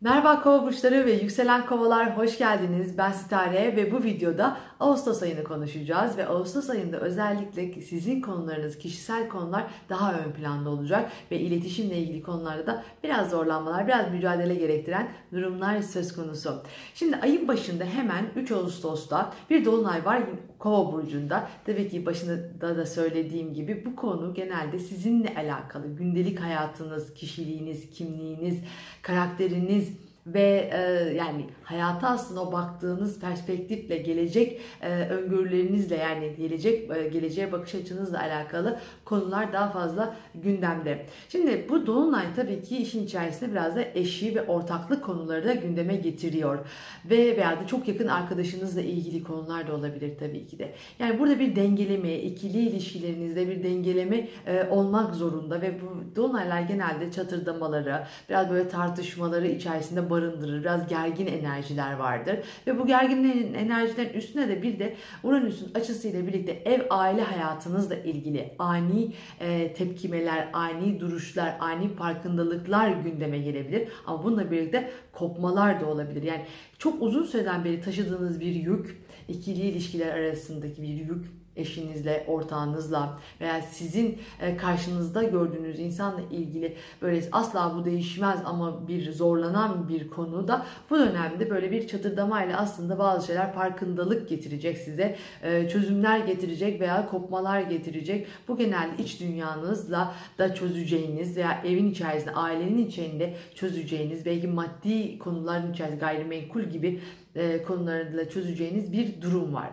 Merhaba kova burçları ve yükselen kovalar hoş geldiniz. Ben Sitare ve bu videoda Ağustos ayını konuşacağız ve Ağustos ayında özellikle sizin konularınız, kişisel konular daha ön planda olacak ve iletişimle ilgili konularda da biraz zorlanmalar, biraz mücadele gerektiren durumlar söz konusu. Şimdi ayın başında hemen 3 Ağustos'ta bir dolunay var Kova burcunda. Tabii ki başında da söylediğim gibi bu konu genelde sizinle alakalı. Gündelik hayatınız, kişiliğiniz, kimliğiniz, karakteriniz ve e, yani hayata aslında o baktığınız perspektifle gelecek e, öngörülerinizle yani gelecek e, geleceğe bakış açınızla alakalı konular daha fazla gündemde. Şimdi bu dolunay tabii ki işin içerisinde biraz da eşi ve ortaklık konuları da gündeme getiriyor. Ve veya da çok yakın arkadaşınızla ilgili konular da olabilir tabii ki de. Yani burada bir dengeleme, ikili ilişkilerinizde bir dengeleme e, olmak zorunda ve bu dolunaylar genelde çatırdamaları, biraz böyle tartışmaları içerisinde barındırır. Biraz gergin enerjiler vardır. Ve bu gergin enerjilerin üstüne de bir de Uranüs'ün açısıyla birlikte ev aile hayatınızla ilgili ani e, tepkimeler, ani duruşlar, ani farkındalıklar gündeme gelebilir. Ama bununla birlikte kopmalar da olabilir. Yani çok uzun süreden beri taşıdığınız bir yük, ikili ilişkiler arasındaki bir yük eşinizle, ortağınızla veya sizin e, karşınızda gördüğünüz insanla ilgili böyle asla bu değişmez ama bir zorlanan bir konuda bu dönemde böyle bir çatırdamayla aslında bazı şeyler farkındalık getirecek size, e, çözümler getirecek veya kopmalar getirecek. Bu genelde iç dünyanızla da çözeceğiniz veya evin içerisinde, ailenin içinde çözeceğiniz, belki maddi konuların içerisinde gayrimenkul gibi e, konularla çözeceğiniz bir durum var.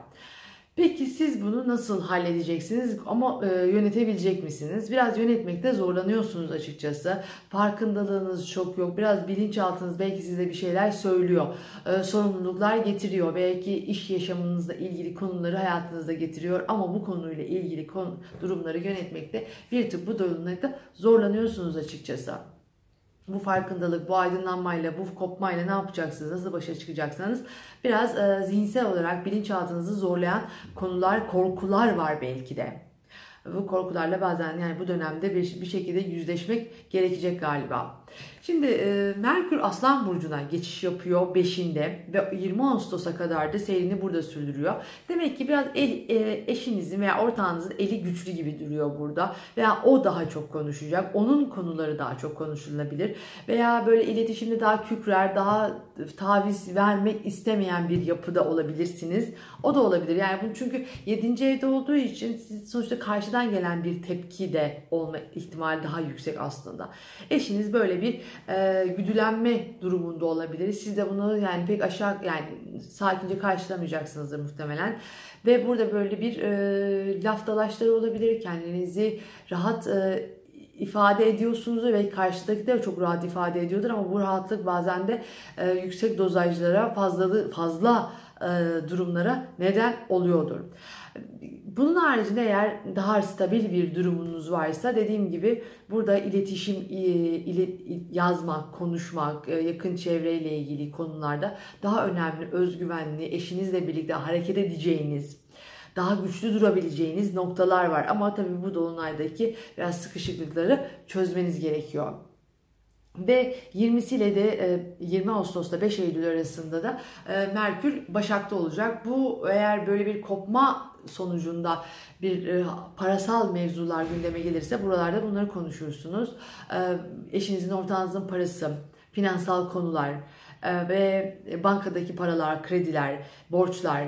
Peki siz bunu nasıl halledeceksiniz ama e, yönetebilecek misiniz? Biraz yönetmekte zorlanıyorsunuz açıkçası. Farkındalığınız çok yok. Biraz bilinçaltınız belki size bir şeyler söylüyor. E, sorumluluklar getiriyor. Belki iş yaşamınızla ilgili konuları hayatınızda getiriyor. Ama bu konuyla ilgili konu, durumları yönetmekte bir tık bu durumlarda zorlanıyorsunuz açıkçası bu farkındalık, bu aydınlanmayla, bu kopmayla ne yapacaksınız, nasıl başa çıkacaksınız? Biraz e, zihinsel olarak bilinçaltınızı zorlayan konular, korkular var belki de. Bu korkularla bazen yani bu dönemde bir, bir şekilde yüzleşmek gerekecek galiba. Şimdi e, Merkür Aslan Burcu'na geçiş yapıyor 5'inde ve 20 Ağustos'a kadar da seyrini burada sürdürüyor. Demek ki biraz el, e, eşinizin veya ortağınızın eli güçlü gibi duruyor burada. Veya o daha çok konuşacak. Onun konuları daha çok konuşulabilir. Veya böyle iletişimde daha kükrer, daha taviz vermek istemeyen bir yapıda olabilirsiniz. O da olabilir. Yani bu çünkü 7. evde olduğu için sonuçta karşıdan gelen bir tepki de olma ihtimali daha yüksek aslında. Eşiniz böyle bir e, güdülenme durumunda olabilir. Siz de bunu yani pek aşağı yani sakince karşılamayacaksınızdır muhtemelen. Ve burada böyle bir e, laf dalaşları olabilir. Kendinizi rahat e, ifade ediyorsunuz ve karşıdaki de çok rahat ifade ediyordur ama bu rahatlık bazen de e, yüksek dozajlara fazla fazla e, durumlara neden oluyordur. Bunun haricinde eğer daha stabil bir durumunuz varsa dediğim gibi burada iletişim, yazmak, konuşmak, e, yakın çevreyle ilgili konularda daha önemli, özgüvenli, eşinizle birlikte hareket edeceğiniz, daha güçlü durabileceğiniz noktalar var. Ama tabii bu dolunaydaki biraz sıkışıklıkları çözmeniz gerekiyor. Ve 20'siyle de 20 e, Ağustos'ta 5 Eylül arasında da e, Merkür Başak'ta olacak. Bu eğer böyle bir kopma sonucunda bir e, parasal mevzular gündeme gelirse buralarda bunları konuşursunuz. Eşinizin ortağınızın parası, finansal konular ve bankadaki paralar, krediler, borçlar,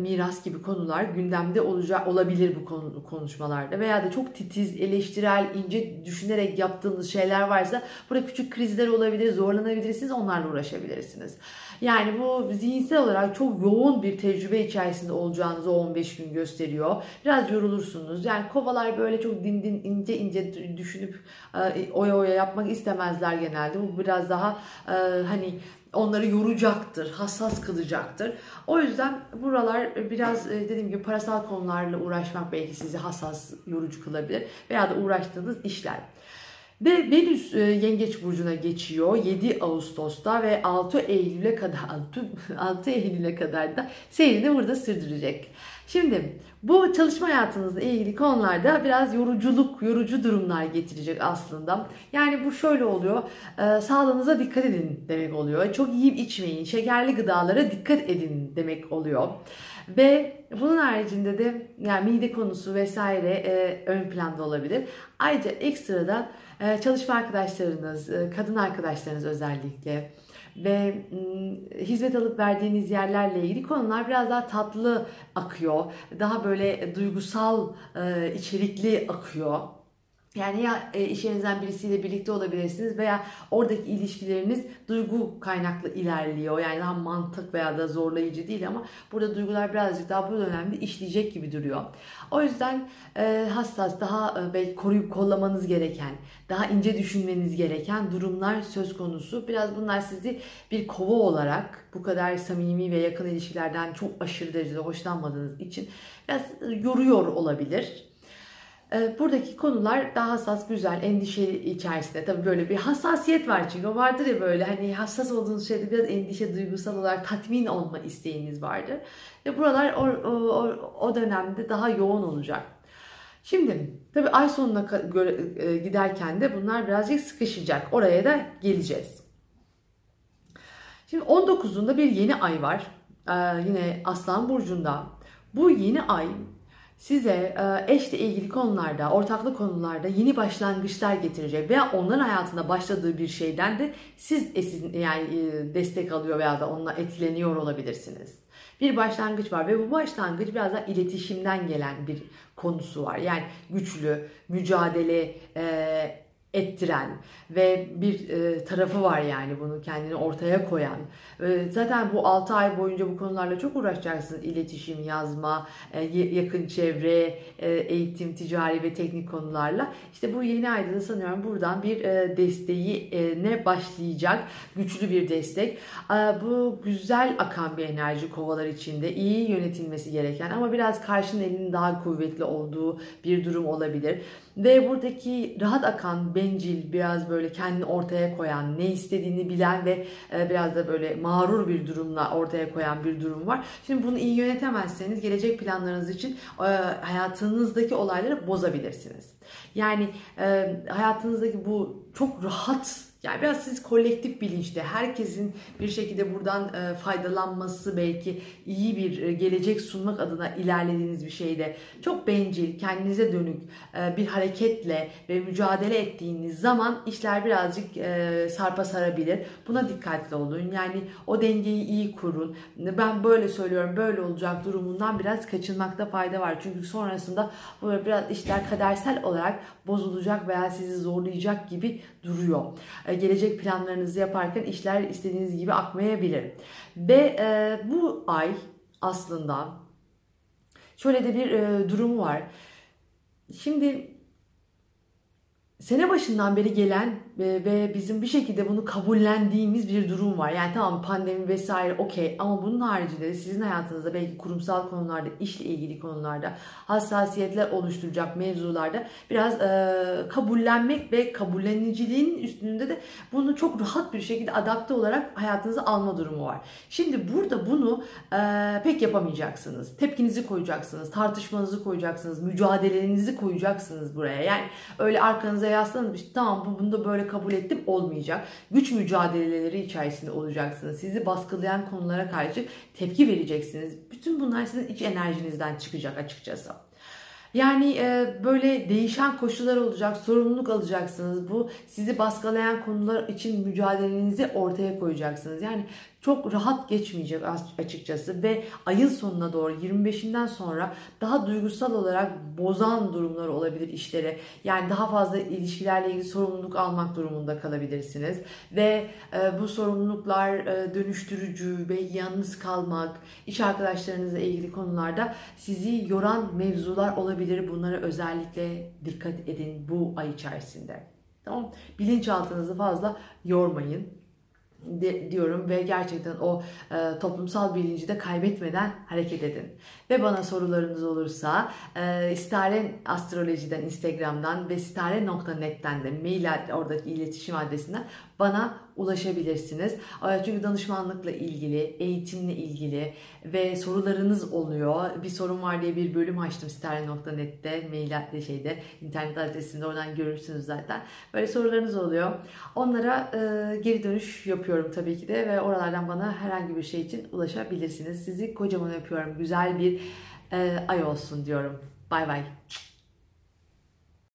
miras gibi konular gündemde olacak olabilir bu konu, konuşmalarda veya da çok titiz, eleştirel, ince düşünerek yaptığınız şeyler varsa burada küçük krizler olabilir, zorlanabilirsiniz, onlarla uğraşabilirsiniz. Yani bu zihinsel olarak çok yoğun bir tecrübe içerisinde olacağınızı 15 gün gösteriyor. Biraz yorulursunuz. Yani kovalar böyle çok din din ince ince düşünüp e, oya oya yapmak istemezler genelde. Bu biraz daha e, hani onları yoracaktır, hassas kılacaktır. O yüzden buralar biraz e, dediğim gibi parasal konularla uğraşmak belki sizi hassas, yorucu kılabilir veya da uğraştığınız işler. Ve Venüs e, Yengeç Burcu'na geçiyor 7 Ağustos'ta ve 6 Eylül'e kadar 6, 6 Eylül'e kadar da seyrini burada sürdürecek. Şimdi bu çalışma hayatınızla ilgili konularda biraz yoruculuk, yorucu durumlar getirecek aslında. Yani bu şöyle oluyor, e, sağlığınıza dikkat edin demek oluyor. Çok yiyip içmeyin, şekerli gıdalara dikkat edin demek oluyor. Ve bunun haricinde de yani mide konusu vesaire e, ön planda olabilir. Ayrıca ekstradan çalışma arkadaşlarınız, e, kadın arkadaşlarınız özellikle ve hizmet alıp verdiğiniz yerlerle ilgili konular biraz daha tatlı akıyor. Daha böyle duygusal e, içerikli akıyor. Yani ya e, iş yerinizden birisiyle birlikte olabilirsiniz veya oradaki ilişkileriniz duygu kaynaklı ilerliyor. Yani daha mantık veya da zorlayıcı değil ama burada duygular birazcık daha bu dönemde işleyecek gibi duruyor. O yüzden e, hassas, daha e, belki koruyup kollamanız gereken, daha ince düşünmeniz gereken durumlar söz konusu. Biraz bunlar sizi bir kova olarak bu kadar samimi ve yakın ilişkilerden çok aşırı derecede hoşlanmadığınız için biraz yoruyor olabilir. Ee, buradaki konular daha hassas, güzel, endişe içerisinde. Tabii böyle bir hassasiyet var çünkü o vardır ya böyle hani hassas olduğunuz şeyde biraz endişe, duygusal olarak tatmin olma isteğiniz vardır. Ve buralar o, o, o dönemde daha yoğun olacak. Şimdi tabii ay sonuna göre e, giderken de bunlar birazcık sıkışacak. Oraya da geleceğiz. Şimdi 19'unda bir yeni ay var. Ee, yine Aslan Burcu'nda. Bu yeni ay size e, eşle ilgili konularda, ortaklı konularda yeni başlangıçlar getirecek veya onların hayatında başladığı bir şeyden de siz yani e, destek alıyor veya da onunla etkileniyor olabilirsiniz. Bir başlangıç var ve bu başlangıç biraz da iletişimden gelen bir konusu var. Yani güçlü, mücadele, e, ettiren ve bir e, tarafı var yani bunu kendini ortaya koyan. E, zaten bu 6 ay boyunca bu konularla çok uğraşacaksınız. İletişim, yazma, e, yakın çevre, e, eğitim, ticari ve teknik konularla. İşte bu yeni ayda da sanıyorum buradan bir e, desteği e, ne başlayacak. Güçlü bir destek. E, bu güzel akan bir enerji kovalar içinde iyi yönetilmesi gereken ama biraz karşının elinin daha kuvvetli olduğu bir durum olabilir. Ve buradaki rahat akan, bencil, biraz böyle kendini ortaya koyan, ne istediğini bilen ve e, biraz da böyle mağrur bir durumla ortaya koyan bir durum var. Şimdi bunu iyi yönetemezseniz gelecek planlarınız için e, hayatınızdaki olayları bozabilirsiniz. Yani e, hayatınızdaki bu çok rahat yani biraz siz kolektif bilinçte herkesin bir şekilde buradan e, faydalanması belki iyi bir e, gelecek sunmak adına ilerlediğiniz bir şeyde çok bencil, kendinize dönük e, bir hareketle ve mücadele ettiğiniz zaman işler birazcık sarpa sarabilir. Buna dikkatli olun. Yani o dengeyi iyi kurun. Ben böyle söylüyorum, böyle olacak durumundan biraz kaçınmakta fayda var. Çünkü sonrasında böyle biraz işler kadersel olarak bozulacak veya sizi zorlayacak gibi duruyor gelecek planlarınızı yaparken işler istediğiniz gibi akmayabilir. Ve e, bu ay aslında şöyle de bir e, durum var. Şimdi sene başından beri gelen ve bizim bir şekilde bunu kabullendiğimiz bir durum var. Yani tamam pandemi vesaire okey ama bunun haricinde de sizin hayatınızda belki kurumsal konularda, işle ilgili konularda hassasiyetler oluşturacak mevzularda biraz e, kabullenmek ve kabulleniciliğin üstünde de bunu çok rahat bir şekilde adapte olarak hayatınıza alma durumu var. Şimdi burada bunu e, pek yapamayacaksınız. Tepkinizi koyacaksınız, tartışmanızı koyacaksınız, mücadelenizi koyacaksınız buraya. Yani öyle arkanıza yaslanıp işte tamam bu bunda böyle kabul ettim olmayacak. Güç mücadeleleri içerisinde olacaksınız. Sizi baskılayan konulara karşı tepki vereceksiniz. Bütün bunlar sizin iç enerjinizden çıkacak açıkçası. Yani e, böyle değişen koşullar olacak, sorumluluk alacaksınız. Bu sizi baskılayan konular için mücadelenizi ortaya koyacaksınız. Yani çok rahat geçmeyecek açıkçası ve ayın sonuna doğru 25'inden sonra daha duygusal olarak bozan durumlar olabilir işlere. Yani daha fazla ilişkilerle ilgili sorumluluk almak durumunda kalabilirsiniz ve e, bu sorumluluklar e, dönüştürücü ve yalnız kalmak, iş arkadaşlarınızla ilgili konularda sizi yoran mevzular olabilir. Bunlara özellikle dikkat edin bu ay içerisinde. Tamam? Bilinçaltınızı fazla yormayın. De, diyorum ve gerçekten o e, toplumsal bilinci de kaybetmeden hareket edin. Ve bana sorularınız olursa e, istare astrolojiden Instagram'dan ve istare.net'ten de mail oradaki iletişim adresinden bana ulaşabilirsiniz. Çünkü danışmanlıkla ilgili, eğitimle ilgili ve sorularınız oluyor. Bir sorun var diye bir bölüm açtım stare.net'te, mail şeyde, internet adresinde oradan görürsünüz zaten. Böyle sorularınız oluyor. Onlara e, geri dönüş yapıyorum tabii ki de ve oralardan bana herhangi bir şey için ulaşabilirsiniz. Sizi kocaman öpüyorum. Güzel bir e, ay olsun diyorum. Bay bay.